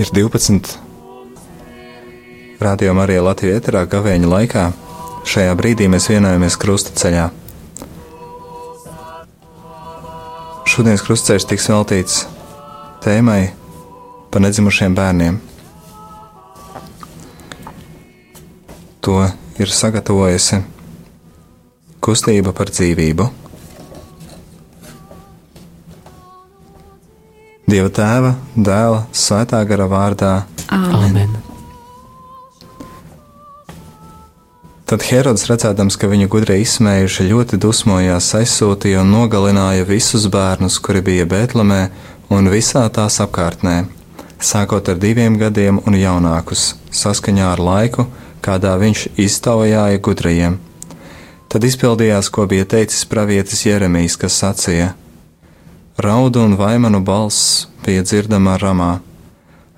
Ir 12. Radio Marija Latvijā ēterā gavēņa laikā. Šajā brīdī mēs vienojamies krusta ceļā. Šodienas krustceļš tiks veltīts tēmai par nedzimušiem bērniem. To ir sagatavojusi kustība par dzīvību. Dieva tēva, dēla, svētā gara vārdā. Āmen. Tad Herods, redzēdams, ka viņu gudri izsmējuši, ļoti dusmojās, aizsūtīja un nogalināja visus bērnus, kuri bija Bēltlemē un visā tās apkārtnē, sākot ar diviem gadiem un jaunākus, saskaņā ar laiku, kādā viņš iztaujāja gudrajiem. Tad izpildījās, ko bija teicis pravietis Jeremijs, kas sacīja: Raudu un vaimanu balss bija dzirdama ramā.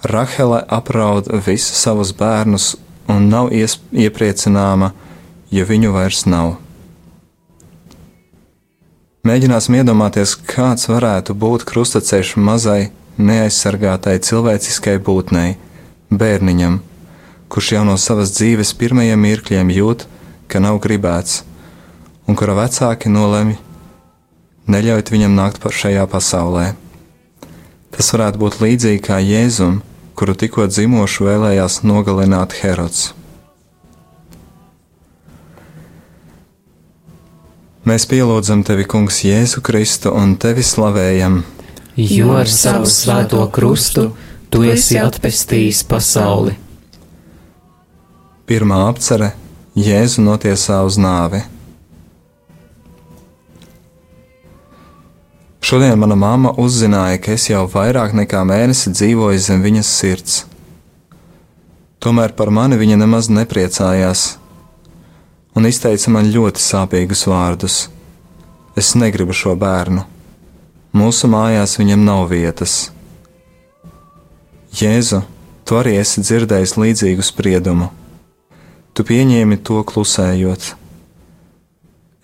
Rahele apraud visus savus bērnus un nav ies- iepriecināma, jo viņu vairs nav. Mēģināsim iedomāties, kāds varētu būt krustaceļš mazai, neaizsargātai cilvēciskai būtnei, bērniņam, kurš jau no savas dzīves pirmajiem mirkļiem jūt, ka nav gribēts, un kura vecāki nolemj neļaut viņam nākt par šajā pasaulē. Tas varētu būt līdzīgi kā Jēzum, kuru tikko dzimošu vēlējās nogalināt Herods. Mēs pielūdzam tevi, Kungs, Jēzu Kristu un tevi slavējam. Jo ar savu svēto krustu tu esi atpestījis pasauli. Pirmā apcere Jēzu notiesā uz nāvi. Šodien mana mamma uzzināja, ka es jau vairāk nekā mēnesi dzīvoju zem viņas sirds. Tomēr par mani viņa nemaz nepriecājās un izteica man ļoti sāpīgus vārdus. Es negribu šo bērnu. Mūsu mājās viņam nav vietas. Jēzu, tu arī esi dzirdējis līdzīgu spriedumu. Tu pieņēmi to klusējot.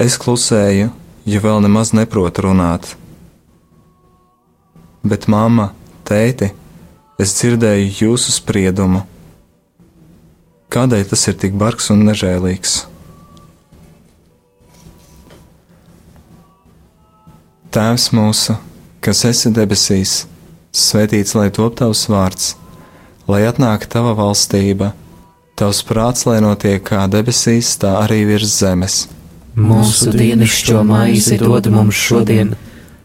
Es klusēju, jo vēl nemaz neprotu runāt. Bet, mamma, tēti, es dzirdēju jūsu spriedumu. Kādēļ tas ir tik bargs un nežēlīgs? Tēvs mūsu, kas esi debesīs, svētīts lai top tavs vārds, lai atnāk tava valstība, tavs prāts, lai notiek kā debesīs, tā arī virs zemes. Mūsu dienascho maizi dod mums šodien,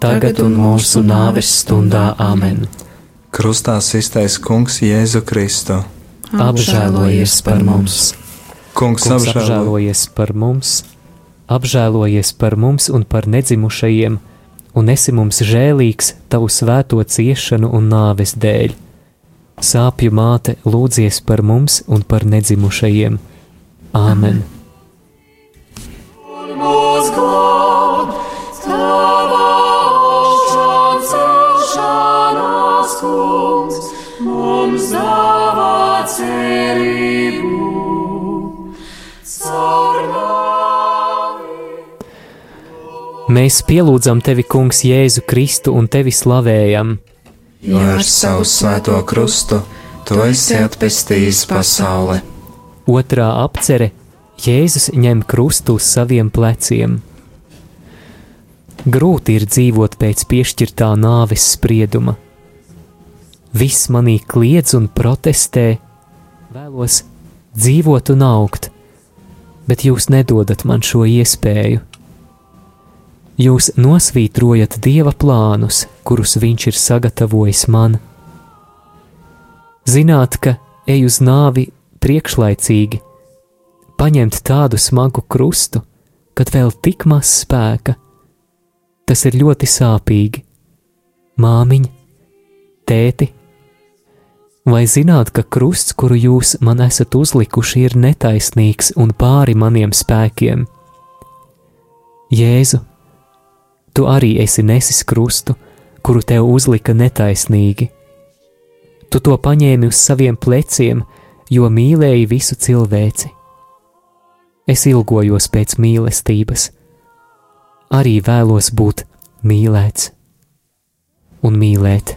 tagad un mūsu nāves stundā Āmen. Krustā iztais Kungs Jēzu Kristu. Apžēlojies par mums! Kungs, Kungs apžēlo apžēlojies par mums, apžēlojies par mums un par nedzimušajiem, un esi mums žēlīgs tavu svēto ciešanu un nāves dēļ. Sāpju māte lūdzies par mums un par nedzimušajiem. Āmen! Un kungs, mums dāvā cerību. Mēs pielūdzam tevi, Kungs, Jēzu Kristu un tevi slavējam. jo ar savu svēto krustu tu esi atpestījis pasauli. Otrā apcere Jēzus ņem krustu uz saviem pleciem. Grūti ir dzīvot pēc piešķirtā nāves sprieduma. Viss manī kliedz un protestē, vēlos dzīvot un augt, bet jūs nedodat man šo iespēju. Jūs nosvītrojat dieva plānus, kurus viņš ir sagatavojis man. Zināt, ka ej uz nāvi priekšlaicīgi, paņemt tādu smagu krustu, kad vēl tik maz spēka, tas ir ļoti sāpīgi. Māmiņa, tēti, vai zināt, ka krusts, kuru jūs man esat uzlikuši, ir netaisnīgs un pāri maniem spēkiem? Jēzu, tu arī esi nesis krustu, kuru tev uzlika netaisnīgi. Tu to paņēmi uz saviem pleciem, jo mīlēji visu cilvēci. Es ilgojos pēc mīlestības, arī vēlos būt mīlēts un mīlēt.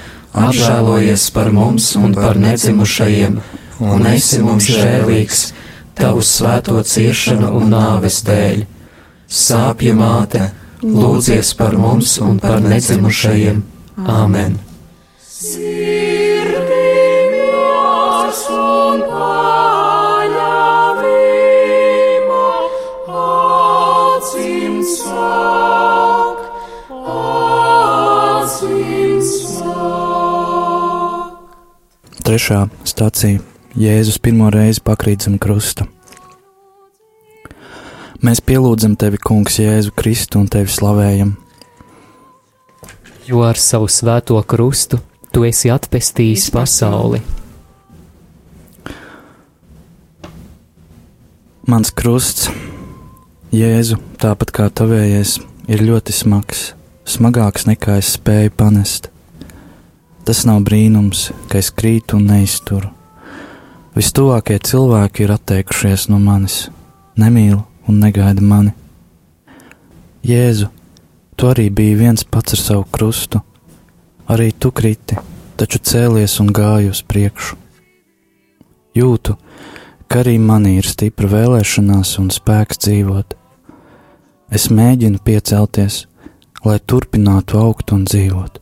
Apžēlojies par mums un par nedzimušajiem, un esi mums žēlīgs tavu svēto ciešanu un nāves dēļ. Sāpju māte, lūdzies par mums un par nedzimušajiem. Āmen! Sirdiņos Trešā stācija Jēzus pirmo reizi pakrīt zem krusta. Mēs pielūdzam tevi, Kungs, Jēzu Kristu un tevi slavējam. Jo ar savu svēto krustu tu esi atpestījis pasauli. Mans krusts, Jēzu, tāpat kā tavējais, ir ļoti smags, smagāks nekā es spēju panest. Tas nav brīnums, ka es krītu un neizturu. Vistuvākie cilvēki ir atteikušies no manis, nemīl un negaida mani. Jēzu, tu arī biji viens pats ar savu krustu, arī tu kriti, taču cēlies un gāji uz priekšu. Jūtu, ka arī manī ir stipra vēlēšanās un spēks dzīvot. Es mēģinu piecelties, lai turpinātu augt un dzīvot.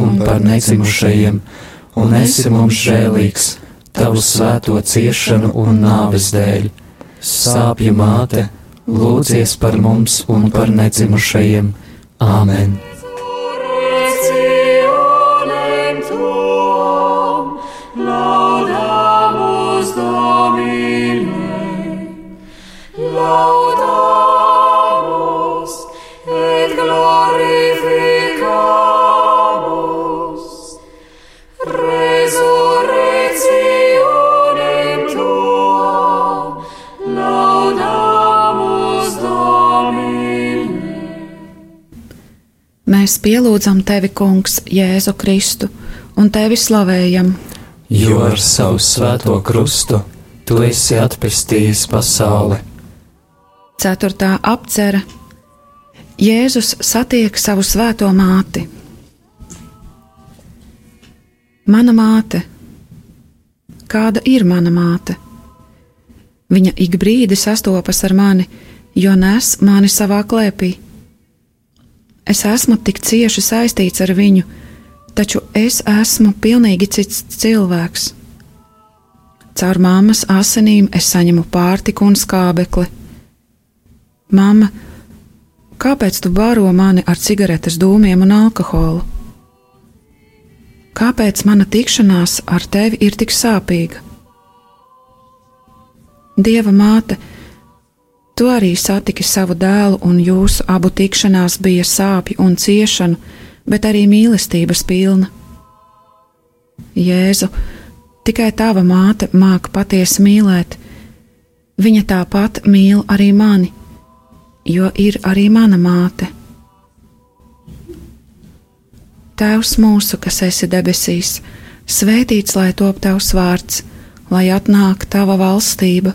un par nedzimušajiem, un esi mums žēlīgs tavu svēto ciešanu un nāves dēļ. Sāpju māte, lūdzies par mums un par nedzimušajiem. Āmen! Mēs pielūdzam tevi, Kungs, Jēzu Kristu, un tevi slavējam, jo ar savu svēto krustu tu esi atpestījis pasauli. Ceturtā apcere Jēzus satiek savu svēto māti. Mana māte, kāda ir mana māte? Viņa ik brīdi sastopas ar mani, jo nes mani savā klēpī. Es esmu tik cieši saistīts ar viņu, taču es esmu pilnīgi cits cilvēks. Caur mammas asinīm es saņemu pārtiku un skābekli. Mama, kāpēc tu baro mani ar cigaretes dūmiem un alkoholu? Kāpēc mana tikšanās ar tevi ir tik sāpīga? Dieva māte, tu arī satiki savu dēlu, un jūsu abu tikšanās bija sāpju un ciešanu, bet arī mīlestības pilna. Jēzu, tikai tava māte māca patiesi mīlēt. Viņa tāpat mīl arī mani, jo ir arī mana māte. Tēvs mūsu, kas esi debesīs, svētīts lai top tavs vārds lai atnāk tava valstība,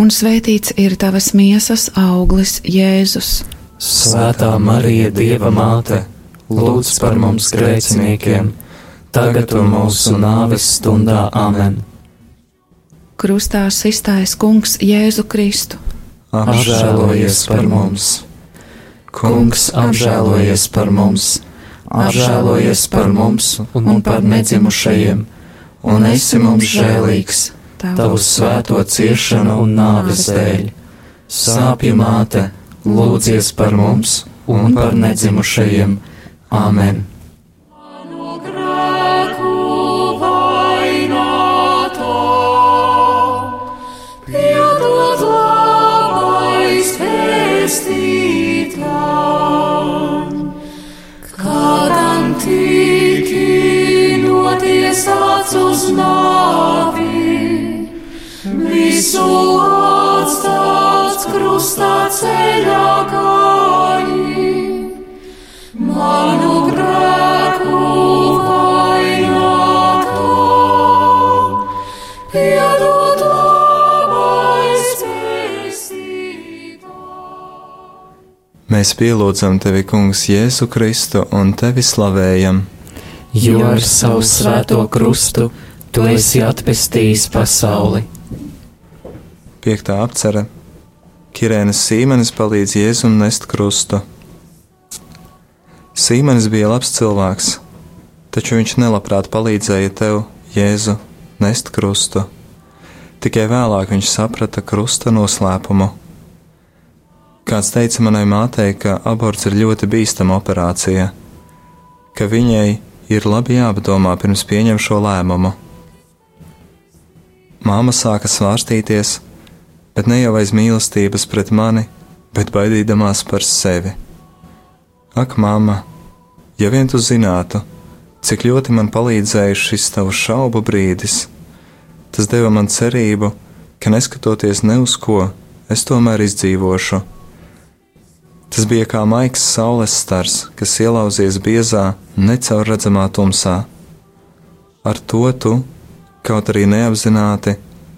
un svētīts ir tavas miesas auglis, Jēzus. Svētā Marija, Dieva māte, lūdz par mums grēciniekiem, tagad un mūsu nāves stundā Āmen. Krustā iztaisa Kungs Jēzu Kristu. Apžēlojies par mums! Kungs apžēlojies par mums! Apžēlojies par mums un par nedzimušajiem! un esi mums žēlīgs, tavu svēto ciešanu un nāves dēļ. Sāpju māte, lūdzies par mums un par nedzimušajiem. Āmen! Visu atstāts krustā ceļā gāji manu grēku vainoto, piedod labais pestītājs. Mēs pielūdzam tevi, Kungs, Jēzu Kristu un tevi slavējam. Jo ar savu svēto krustu tu esi atpestījis pasauli. Piektā apcere Kirēnas Sīmenis palīdz Jēzum nest krustu. Sīmenis bija labs cilvēks, taču viņš nelabprāt palīdzēja tev, Jēzu, nest krustu. Tikai vēlāk viņš saprata krusta noslēpumu. Kāds teica manai mātei, ka aborts ir ļoti bīstama operācija, ka viņai ir labi jāpadomā pirms pieņem šo lēmumu. Māma sāka svārstīties, bet ne jau aiz mīlestības pret mani, bet baidīdamās par sevi. Ak, mamma, ja vien tu zinātu, cik ļoti man palīdzēja šis tavs šaubu brīdis, tas deva man cerību, ka neskatoties ne uz ko, es tomēr izdzīvošu. Tas bija kā maigs saules stars, kas ielauzies biezā, necaurredzamā tumsā. Ar to tu, kaut arī neapzināti,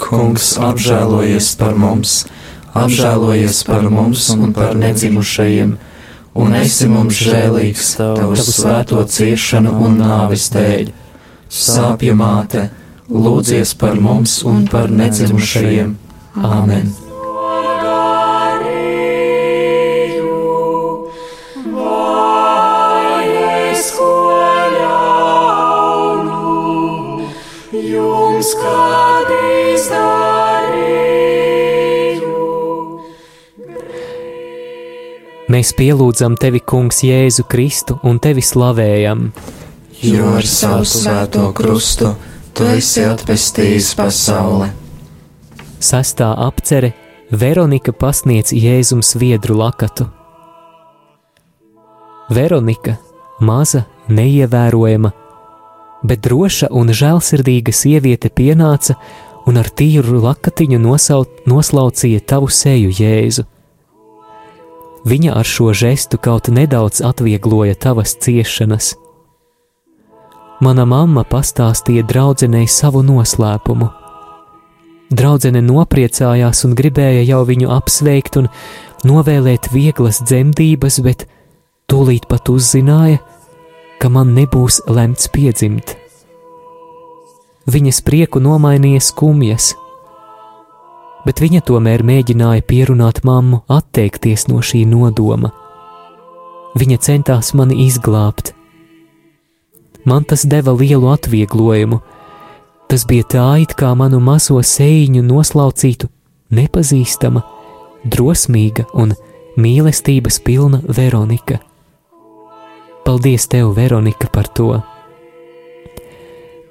Kungs, apžēlojies par mums! Apžēlojies par mums un par nedzimušajiem! Un esi mums žēlīgs tavu svēto ciešanu un nāvis dēļ! Sāpju māte, lūdzies par mums un par nedzimušajiem! Āmen! Jums izdarīju. Mēs pielūdzam tevi, Kungs, Jēzu Kristu un tevi slavējam. Jo ar savu svēto krustu tu esi atpestījis pasauli. Sastā apcere Veronika pasniedz Jēzum sviedru lakatu. Veronika, maza, neievērojama, bet droša un žēlsirdīga sieviete pienāca un ar tīru lakatiņu nosaut, noslaucīja tavu seju, Jēzu. Viņa ar šo žestu kaut nedaudz atviegloja tavas ciešanas. Mana mamma pastāstīja draudzenei savu noslēpumu. Draudzene nopriecājās un gribēja jau viņu apsveikt un novēlēt vieglas dzemdības, bet tūlīt pat uzzināja, ka man nebūs lemts piedzimt. Viņas prieku nomainīja skumjas, bet viņa tomēr mēģināja pierunāt mammu atteikties no šī nodoma. Viņa centās mani izglābt. Man tas deva lielu atvieglojumu. Tas bija tā, it kā manu mazo sēņu noslaucītu nepazīstama, drosmīga un mīlestības pilna Veronika. Paldies tev, Veronika, par to!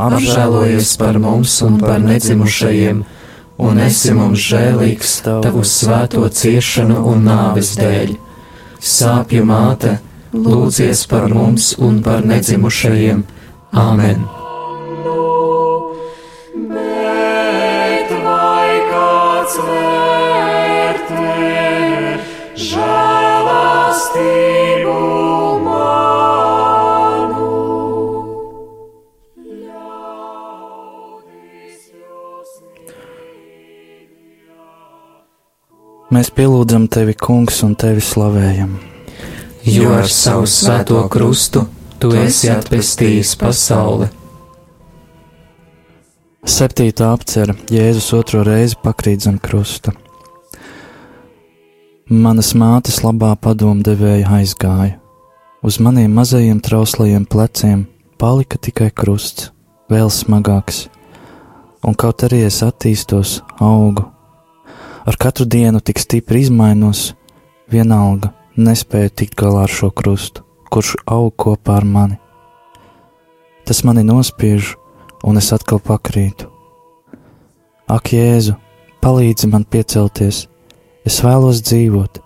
Apžēlojies par mums un par nedzimušajiem, un esi mums žēlīgs tavu svēto ciešanu un nāves dēļ. Sāpju māte, lūdzies par mums un par nedzimušajiem. Āmen! Žēlastību Mēs pielūdzam tevi, kungs, un tevi slavējam. Jo ar savu svēto krustu tu esi atpestījis pasauli. Septītā apcera Jēzus otro reizi pakrīt zem krusta. Manas mātes labā padomdevēja aizgāja. Uz maniem mazajiem trauslajiem pleciem palika tikai krusts, vēl smagāks, un kaut arī es attīstos, augu. Ar katru dienu tik stipri izmainos, vienalga nespēju tikt galā ar šo krustu, kurš aug kopā ar mani. Tas mani nospiež, un es atkal pakrītu. Ak, Jēzu, palīdzi man piecelties, es vēlos dzīvot,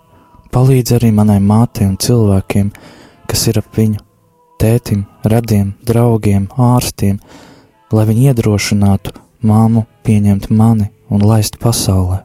palīdzi arī manai mātei un cilvēkiem, kas ir ap viņu, tētim, radiem, draugiem, ārstiem, lai viņi iedrošinātu māmu pieņemt mani un laist pasaulē.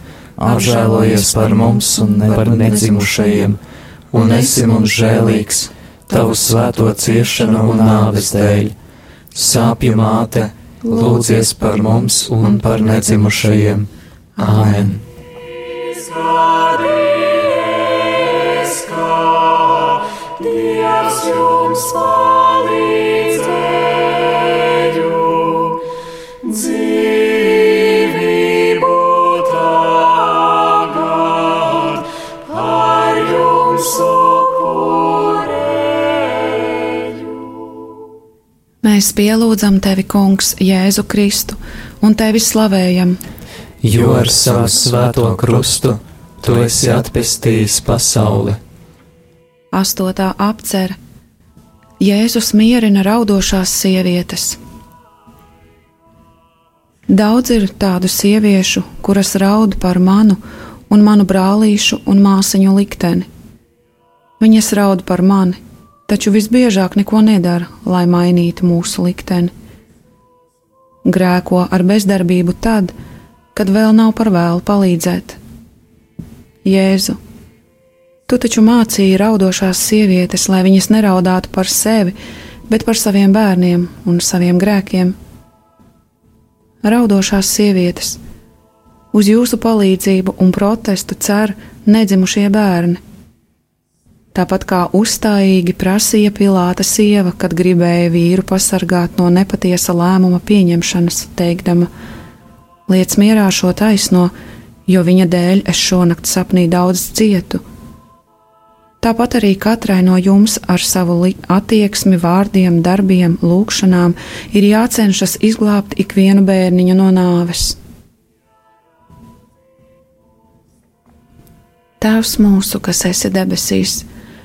apžēlojies par mums un ne par nedzimušajiem, un esi mums žēlīgs tavu svēto ciešanu un nāves dēļ. Sāpju māte, lūdzies par mums un par nedzimušajiem. Āmen! Dievs jums palīdzēju, Mēs pielūdzam tevi, Kungs, Jēzu Kristu, un tevi slavējam. Jo ar savu svēto krustu tu esi atpestījis pasauli. Astotā apcere. Jēzus mierina raudošās sievietes. Daudz ir tādu sieviešu, kuras raud par manu un manu brālīšu un māsiņu likteni. Viņas raud par mani, taču visbiežāk neko nedara, lai mainītu mūsu likteni. Grēko ar bezdarbību tad, kad vēl nav par vēlu palīdzēt. Jēzu, tu taču mācīji raudošās sievietes, lai viņas neraudātu par sevi, bet par saviem bērniem un saviem grēkiem. Raudošās sievietes, uz jūsu palīdzību un protestu cer nedzimušie bērni. Tāpat kā uzstājīgi prasīja Pilāta sieva, kad gribēja vīru pasargāt no nepatiesa lēmuma pieņemšanas, teikdama: Liec mierā šo taisno, jo viņa dēļ es šonakt sapnī daudz cietu. Tāpat arī katrai no jums ar savu attieksmi, vārdiem, darbiem, lūgšanām ir jācenšas izglābt ikvienu bērniņu no nāves. Tēvs mūsu, kas esi debesīs,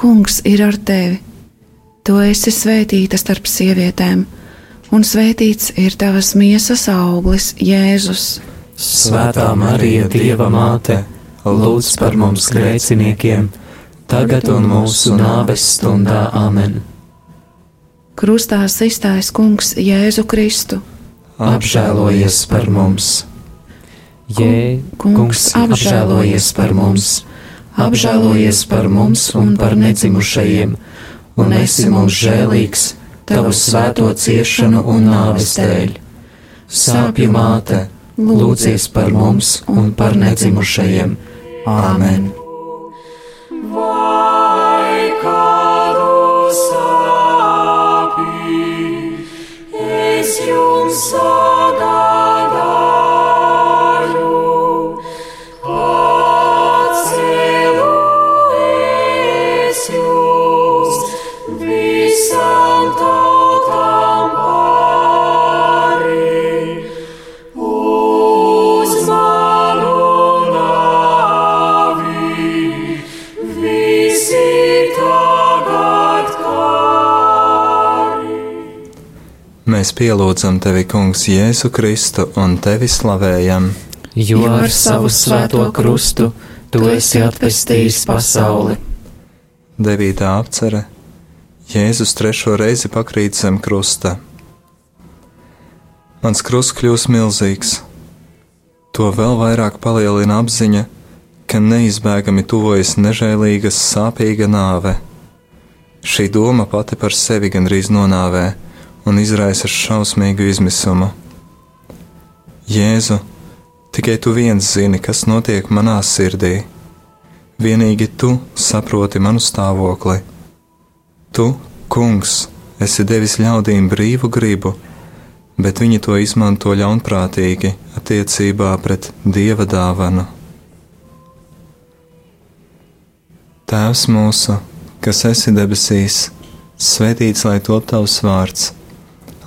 Kungs ir ar tevi. Tu esi svētīta starp sievietēm, un svētīts ir tavas miesas auglis, Jēzus. Svētā Marija, Dieva māte, lūdz par mums grēciniekiem, tagad un mūsu nāves stundā Āmen. Krustā iztais Kungs Jēzu Kristu. Apžēlojies par mums! Jē, kungs, apžēlojies par mums, apžēlojies par mums un par nedzimušajiem, un esi mums žēlīgs tavu svēto ciešanu un nāves dēļ. Sāpju māte, lūdzies par mums un par nedzimušajiem. Āmen! Vai kādu sāpī es jums sagādāju, Mēs pielūdzam tevi, Kungs, Jēzu Kristu un tevi slavējam. Jo ar savu svēto krustu tu esi atpestījis pasauli. Devītā apcere Jēzus trešo reizi pakrīt zem krusta. Mans krusts kļūst milzīgs. To vēl vairāk palielina apziņa, ka neizbēgami tuvojas nežēlīga, sāpīga nāve. Šī doma pati par sevi gandrīz nonāvē un izraisa šausmīgu izmisumu. Jēzu, tikai tu viens zini, kas notiek manā sirdī. Vienīgi tu saproti manu stāvokli. Tu, kungs, esi devis ļaudīm brīvu gribu bet viņi to izmanto ļaunprātīgi attiecībā pret dieva dāvanu. Tēvs mūsu, kas esi debesīs, svētīts lai top tavs vārds,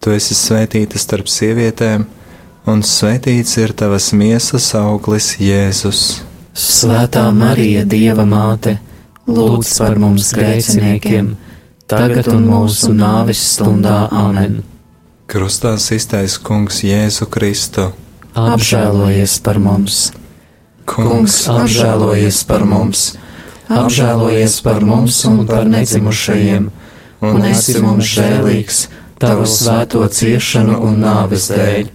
tu esi svētīta starp sievietēm, un svētīts ir tavas miesas auglis Jēzus. Svētā Marija, Dieva māte, lūdz par mums grēciniekiem! tagad un mūsu nāves stundā Āmen. Krustā iztais Kungs Jēzu Kristu. Apžēlojies par mums! Kungs, apžēlojies par mums! Apžēlojies par mums un par nedzimušajiem, un esi mums žēlīgs tavu svēto ciešanu un nāves dēļ.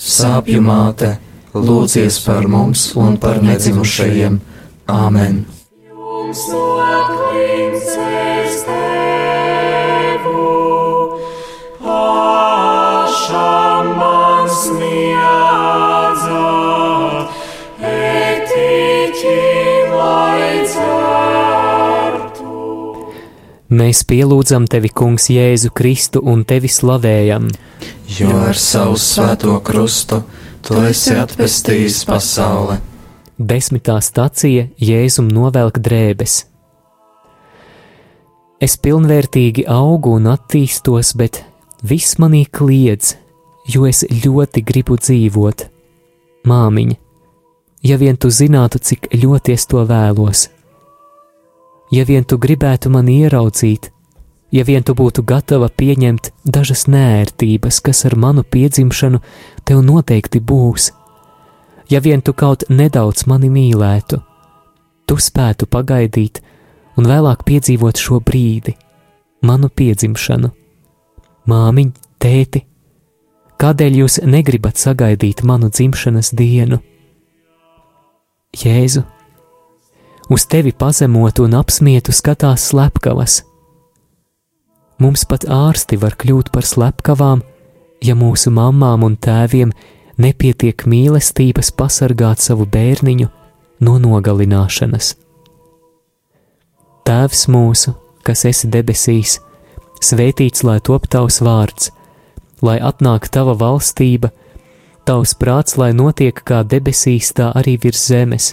Sāpju māte, lūdzies par mums un par nedzimušajiem. Āmen! Jums no klincēs Mēs pielūdzam tevi, Kungs, Jēzu Kristu un tevi slavējam. Jo ar savu svēto krustu tu esi atpestījis pasauli. Desmitā stacija Jēzum novelk drēbes. Es pilnvērtīgi augu un attīstos, bet viss manī kliedz, jo es ļoti gribu dzīvot. Māmiņa, ja vien tu zinātu, cik ļoti es to vēlos! Ja vien tu gribētu mani ieraudzīt, ja vien tu būtu gatava pieņemt dažas nērtības, kas ar manu piedzimšanu tev noteikti būs, ja vien tu kaut nedaudz mani mīlētu, tu spētu pagaidīt un vēlāk piedzīvot šo brīdi, manu piedzimšanu. Māmiņ, tēti, kādēļ jūs negribat sagaidīt manu dzimšanas dienu? Jēzu, uz tevi pazemotu un apsmietu skatās slepkavas. Mums pat ārsti var kļūt par slepkavām, ja mūsu mamām un tēviem nepietiek mīlestības pasargāt savu bērniņu no nogalināšanas. Tēvs mūsu, kas esi debesīs, svētīts lai top tavs vārds, lai atnāk tava valstība, tavs prāts, lai notiek kā debesīs, tā arī virs zemes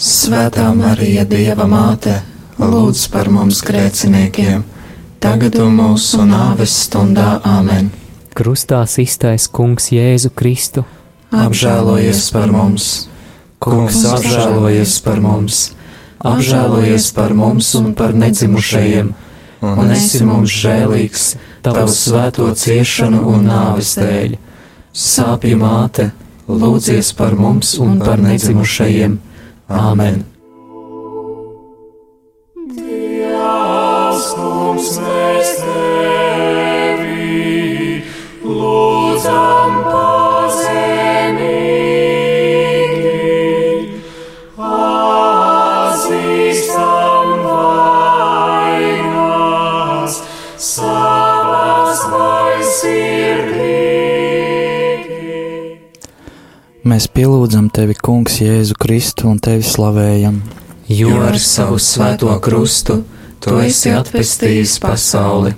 Svētā Marija, Dieva māte, lūdz par mums grēciniekiem, tagad un mūsu nāves stundā Āmen. Krustā iztais Kungs Jēzu Kristu. Apžēlojies par mums! Kungs apžēlojies par mums! Apžēlojies par mums un par nedzimušajiem, un esi mums žēlīgs tavu svēto ciešanu un nāves dēļ. Sāpju māte, lūdzies par mums un par nedzimušajiem! Āmen! Dievs mums mēs tevi Mēs pielūdzam tevi, Kungs, Jēzu Kristu un tevi slavējam. Jo ar savu svēto krustu tu esi atpestījis pasauli.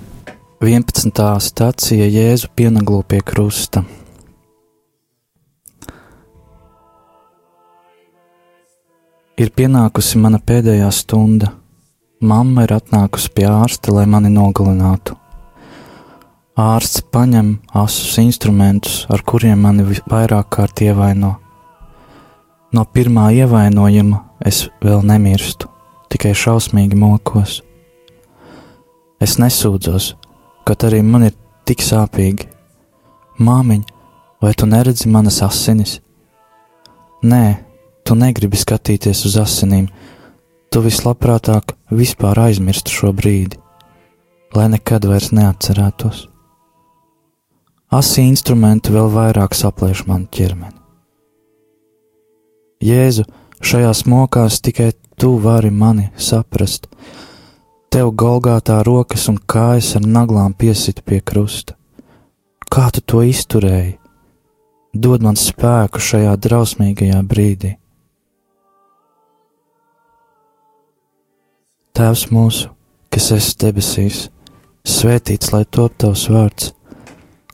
11. stācija Jēzu pienaglo pie krusta. Ir pienākusi mana pēdējā stunda. Mamma ir atnākusi pie ārsta, lai mani nogalinātu. Ārsts paņem asus instrumentus, ar kuriem mani vairāk kārt ievaino. No pirmā ievainojuma es vēl nemirstu, tikai šausmīgi mokos. Es nesūdzos, kaut arī man ir tik sāpīgi. Māmiņ, vai tu neredzi manas asinis? Nē, tu negribi skatīties uz asinīm, tu vislabprātāk vispār aizmirstu šo brīdi, lai nekad vairs neatcerētos. Asi instrumenti vēl vairāk saplēš manu ķermeni. Jēzu, šajās mokās tikai tu vari mani saprast. Tev golgātā rokas un kājas ar naglām piesit pie krusta. Kā tu to izturēji? Dod man spēku šajā drausmīgajā brīdī. Tēvs mūsu, kas esi debesīs, svētīts lai top tavs vārds,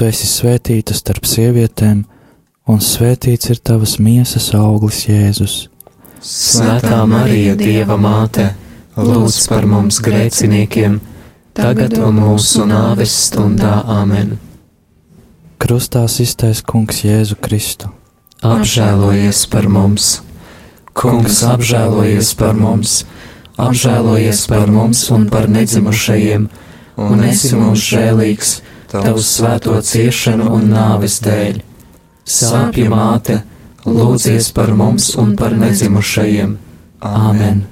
Tu esi svētīta starp sievietēm, un svētīts ir tavas miesas auglis, Jēzus. Svētā Marija, Dieva māte, lūdz par mums grēciniekiem, tagad un mūsu nāves stundā amen. Krustā iztais Kungs Jēzu Kristu. Apžēlojies par mums! Kungs apžēlojies par mums! apžēlojies par mums un par nedzimušajiem, un esi mums žēlīgs tavu svēto ciešanu un nāves dēļ. Sāpju māte, lūdzies par mums un par nedzimušajiem. Āmen!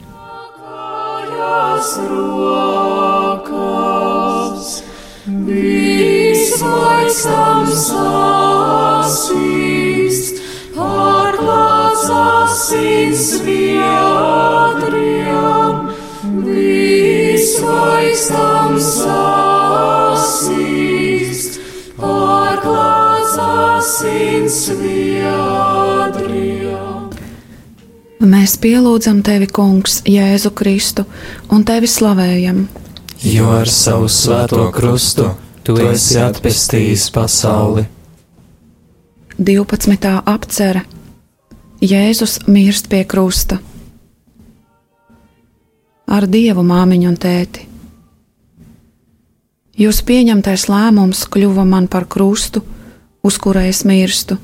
Pārklāts asins viedriem, visvaistams asins, pārklāts asins viedriem. Mēs pielūdzam tevi, Kungs, Jēzu Kristu, un tevi slavējam. Jo ar savu svēto krustu tu esi atpestījis pasauli. 12. apcere Jēzus mirst pie krusta. Ar Dievu māmiņu un tēti. Jūs pieņemtais lēmums kļuva man par krustu, uz kura es mirstu.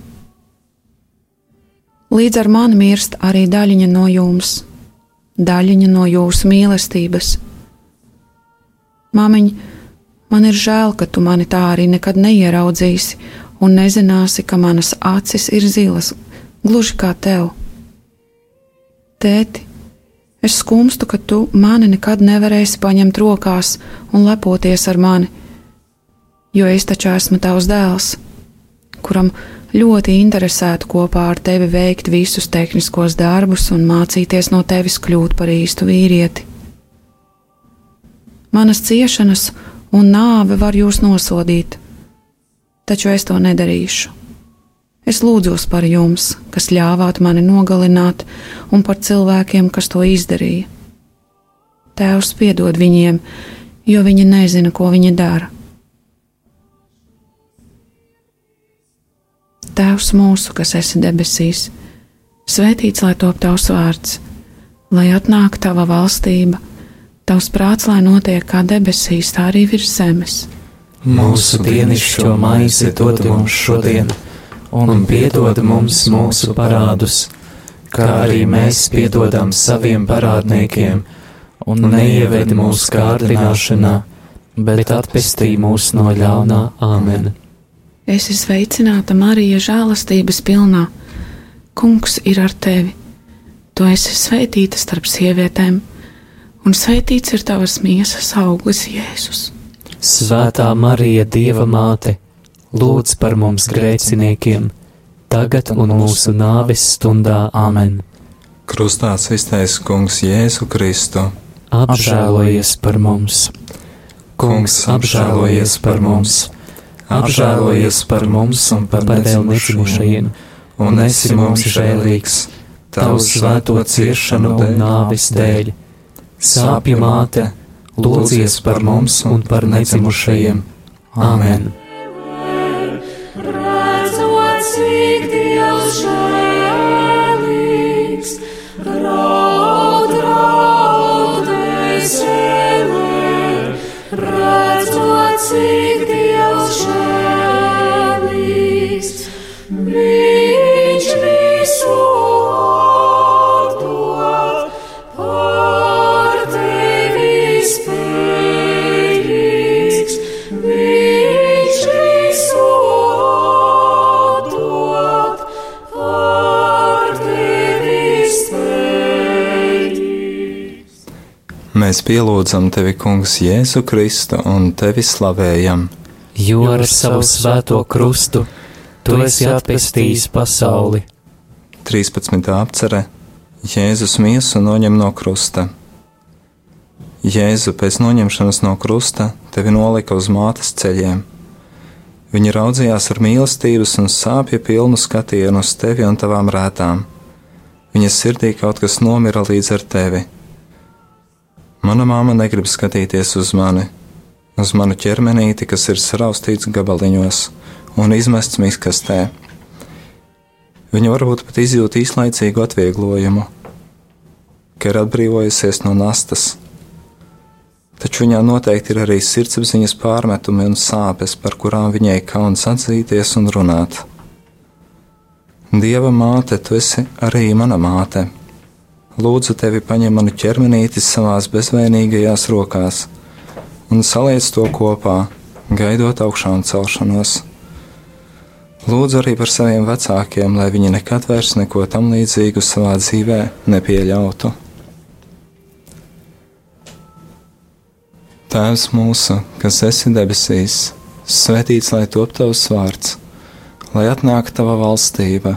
Līdz ar mani mirst arī daļiņa no jums, daļiņa no jūsu mīlestības. Māmiņ, man ir žēl, ka tu mani tā arī nekad neieraudzīsi un nezināsi, ka manas acis ir zilas, gluži kā tev. Tēti, es skumstu, ka tu mani nekad nevarēsi paņemt rokās un lepoties ar mani, jo es taču esmu tavs dēls, kuram ļoti interesētu kopā ar tevi veikt visus tehniskos darbus un mācīties no tevis kļūt par īstu vīrieti. Manas ciešanas un nāve var jūs nosodīt, taču es to nedarīšu. Es lūdzos par jums, kas ļāvāt mani nogalināt, un par cilvēkiem, kas to izdarīja. Tēvs piedod viņiem, jo viņi nezina, ko viņi dara. Tēvs mūsu, kas esi debesīs, svētīts lai top tavs vārds, lai atnāktu tava valstība, tavs prāts, lai notiek kā debesīs, tā arī virs zemes. Mūsu dienascho maizi dod mums šodien, un piedod mums mūsu parādus, kā arī mēs piedodam saviem parādniekiem, un neieved mūsu kārdināšanā, bet atpestī mūs no ļaunā Āmen. Es esmu sveicināta Marija, žēlastības pilnā. Kungs ir ar tevi. Tu esi svētīta starp sievietēm, un svētīts ir tavas miesas auglis, Jēzus. Svētā Marija, Dieva māte, lūdz par mums grēciniekiem, tagad un mūsu nāves stundā Āmen. Krustā iztaisa Kungs Jēzu Kristu. Apžēlojies par mums! Kungs, apžēlojies par mums! Apžēlojies par mums un par vēl nedzimušajiem, un esi mums žēlīgs, tavu svēto ciešanu un nāvis dēļ. Sāpju māte, lūdzies par mums un par nedzimušajiem. Āmen! Redzot, cik Dievs žēlīgs, raud, raud, dvēsele. Redzot, cik Mēs pielūdzam tevi, Kungs, Jēzu Kristu un tevi slavējam. Jo ar savu svēto krustu tu esi atpestījis pasauli. 13. apcere Jēzus miesu noņem no krusta. Jēzu pēc noņemšanas no krusta tevi nolika uz mātes ceļiem. Viņa raudzījās ar mīlestības un sāpju pilnu skatienu uz tevi un tavām rētām. Viņas sirdī kaut kas nomira līdz ar tevi. Mana māma negrib skatīties uz mani, uz manu ķermenīti, kas ir saraustīts gabaliņos un izmests miskastē. Viņa varbūt pat izjūt īslaicīgu atvieglojumu, ka ir atbrīvojusies no nastas. Taču viņā noteikti ir arī sirdsapziņas pārmetumi un sāpes, par kurām viņai kauns atzīties un runāt. Dieva māte, tu esi arī mana māte. Lūdzu, tevi paņem manu ķermenīti savās bezvainīgajās rokās un saliec to kopā, gaidot augšām celšanos. Lūdzu arī par saviem vecākiem, lai viņi nekad vairs neko tam līdzīgu savā dzīvē nepieļautu. Tēvs mūsu, kas esi debesīs, svētīts lai top tavs vārds, lai atnāk tava valstība,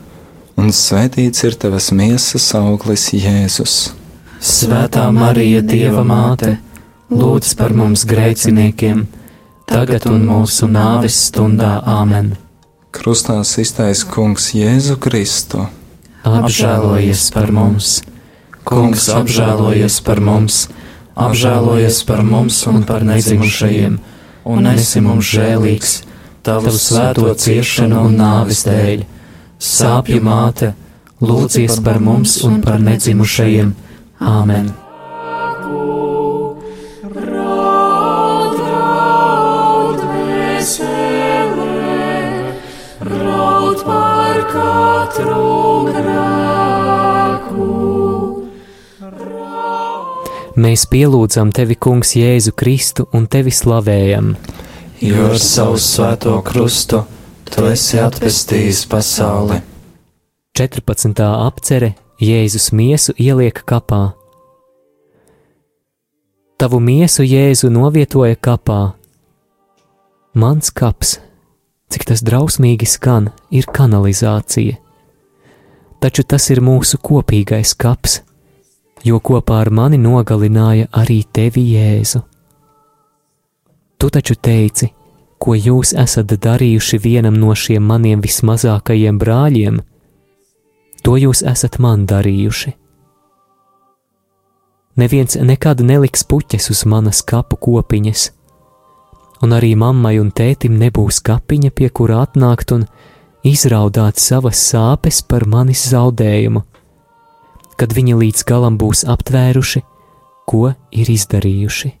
un svētīts ir tavas miesas auglis Jēzus. Svētā Marija, Dieva māte, lūdz par mums grēciniekiem, tagad un mūsu nāves stundā Āmen. Krustā iztaisa Kungs Jēzu Kristu. Apžēlojies par mums! Kungs apžēlojies par mums! Apžēlojies par mums un par nedzimušajiem, un esi mums žēlīgs, tavu svēto ciešanu un nāvis dēļ. Sāpju māte, lūdzies par mums un par nedzimušajiem. Āmen! Mēs pielūdzam tevi, Kungs, Jēzu Kristu un tevi slavējam. Jo ar savu svēto krustu tu esi atpestījis pasauli. 14. apcere Jēzus miesu ieliek kapā. Tavu miesu Jēzu novietoja kapā. Mans kaps, cik tas drausmīgi skan, ir kanalizācija. Taču tas ir mūsu kopīgais kaps, jo kopā ar mani nogalināja arī tevi Jēzu. Tu taču teici, ko jūs esat darījuši vienam no šiem maniem vismazākajiem brāļiem, to jūs esat man darījuši. Neviens nekad neliks puķes uz manas kapu kopiņas, un arī mammai un tētim nebūs kapiņa, pie kura atnākt un izraudāt savas sāpes par manis zaudējumu, kad viņi līdz galam būs aptvēruši, ko ir izdarījuši.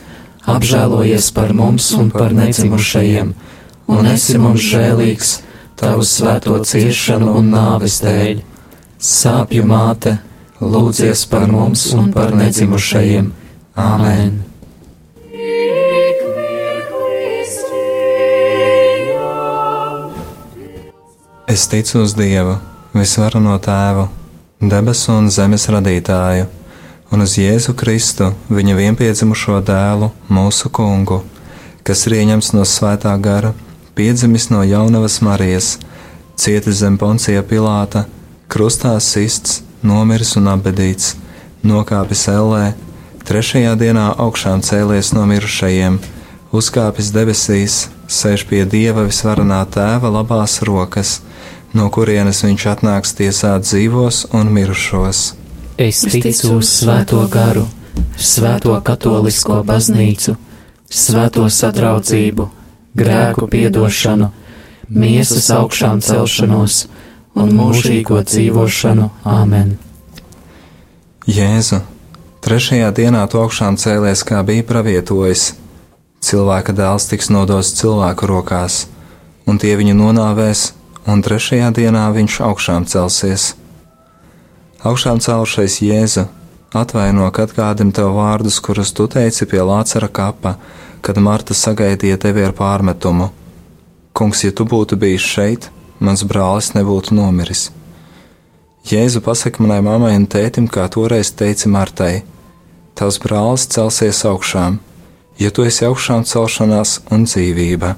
Apžēlojies par mums un par nedzimušajiem, un esi mums žēlīgs tavu svēto ciešanu un nāves dēļ. Sāpju māte, lūdzies par mums un par nedzimušajiem. Āmen! Es ticu uz Dievu, visvarano tēvu, debesu un zemes radītāju, un uz Jēzu Kristu, viņa vienpiedzimušo dēlu, mūsu kungu, kas ir ieņemts no svētā gara, piedzimis no jaunavas Marijas, cietis zem poncija Pilāta, krustā sists, nomiris un apbedīts, nokāpis ellē, trešajā dienā augšām cēlies no mirušajiem, uzkāpis debesīs, sēž pie Dieva visvarenā tēva labās rokas, no kurienes viņš atnāks tiesāt dzīvos un mirušos. Es ticu uz Svēto garu, Svēto katolisko baznīcu, Svēto sadraudzību, grēku piedošanu, miesas augšām celšanos un mūžīgo dzīvošanu. Āmen! Jēzu, trešajā dienā tu augšām cēlies, kā bija pravietojis. Cilvēka dēls tiks nodots cilvēku rokās, un tie viņu nonāvēs, un trešajā dienā viņš augšām celsies. Augšām celšais Jēzu, atvaino, ka atgādini tev vārdus, kurus tu teici pie Lācara kapa, kad Marta sagaidīja tevi ar pārmetumu. Kungs, ja tu būtu bijis šeit, mans brālis nebūtu nomiris. Jēzu pasaka manai mammai un tētim, kā toreiz teica Martai: Tavs brālis celsies augšām, ja tu esi augšām celšanās un dzīvība.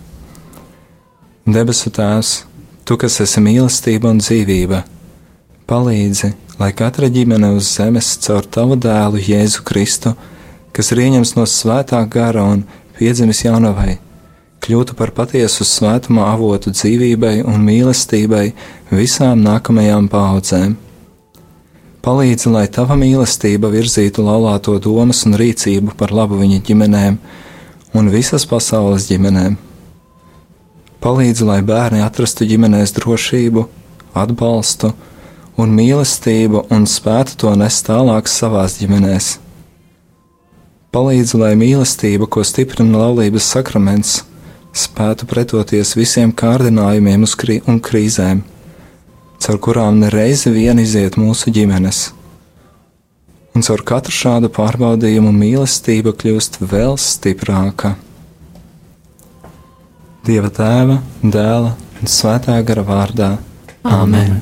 Debesu Tēvs, Tu, kas esi mīlestība un dzīvība, palīdzi, lai katra ģimene uz zemes caur Tavu dēlu Jēzu Kristu, kas ir ieņemts no svētā gara un piedzimis jaunavai, kļūtu par patiesu svētumā avotu dzīvībai un mīlestībai visām nākamajām paudzēm. Palīdzi, lai tava mīlestība virzītu laulāto domas un rīcību par labu viņa ģimenēm un visas pasaules ģimenēm. Palīdzi, lai bērni atrastu ģimenēs drošību, atbalstu un mīlestību un spētu to nest tālāk savās ģimenēs. Palīdzi, lai mīlestība, ko stiprina laulības sakraments, spētu pretoties visiem kārdinājumiem krī un krīzēm, caur kurām nereizi vien iziet mūsu ģimenes. Un caur katru šādu pārbaudījumu mīlestība kļūst vēl stiprāka. Dieva tēva, dēla un svētā gara vārdā. Āmen!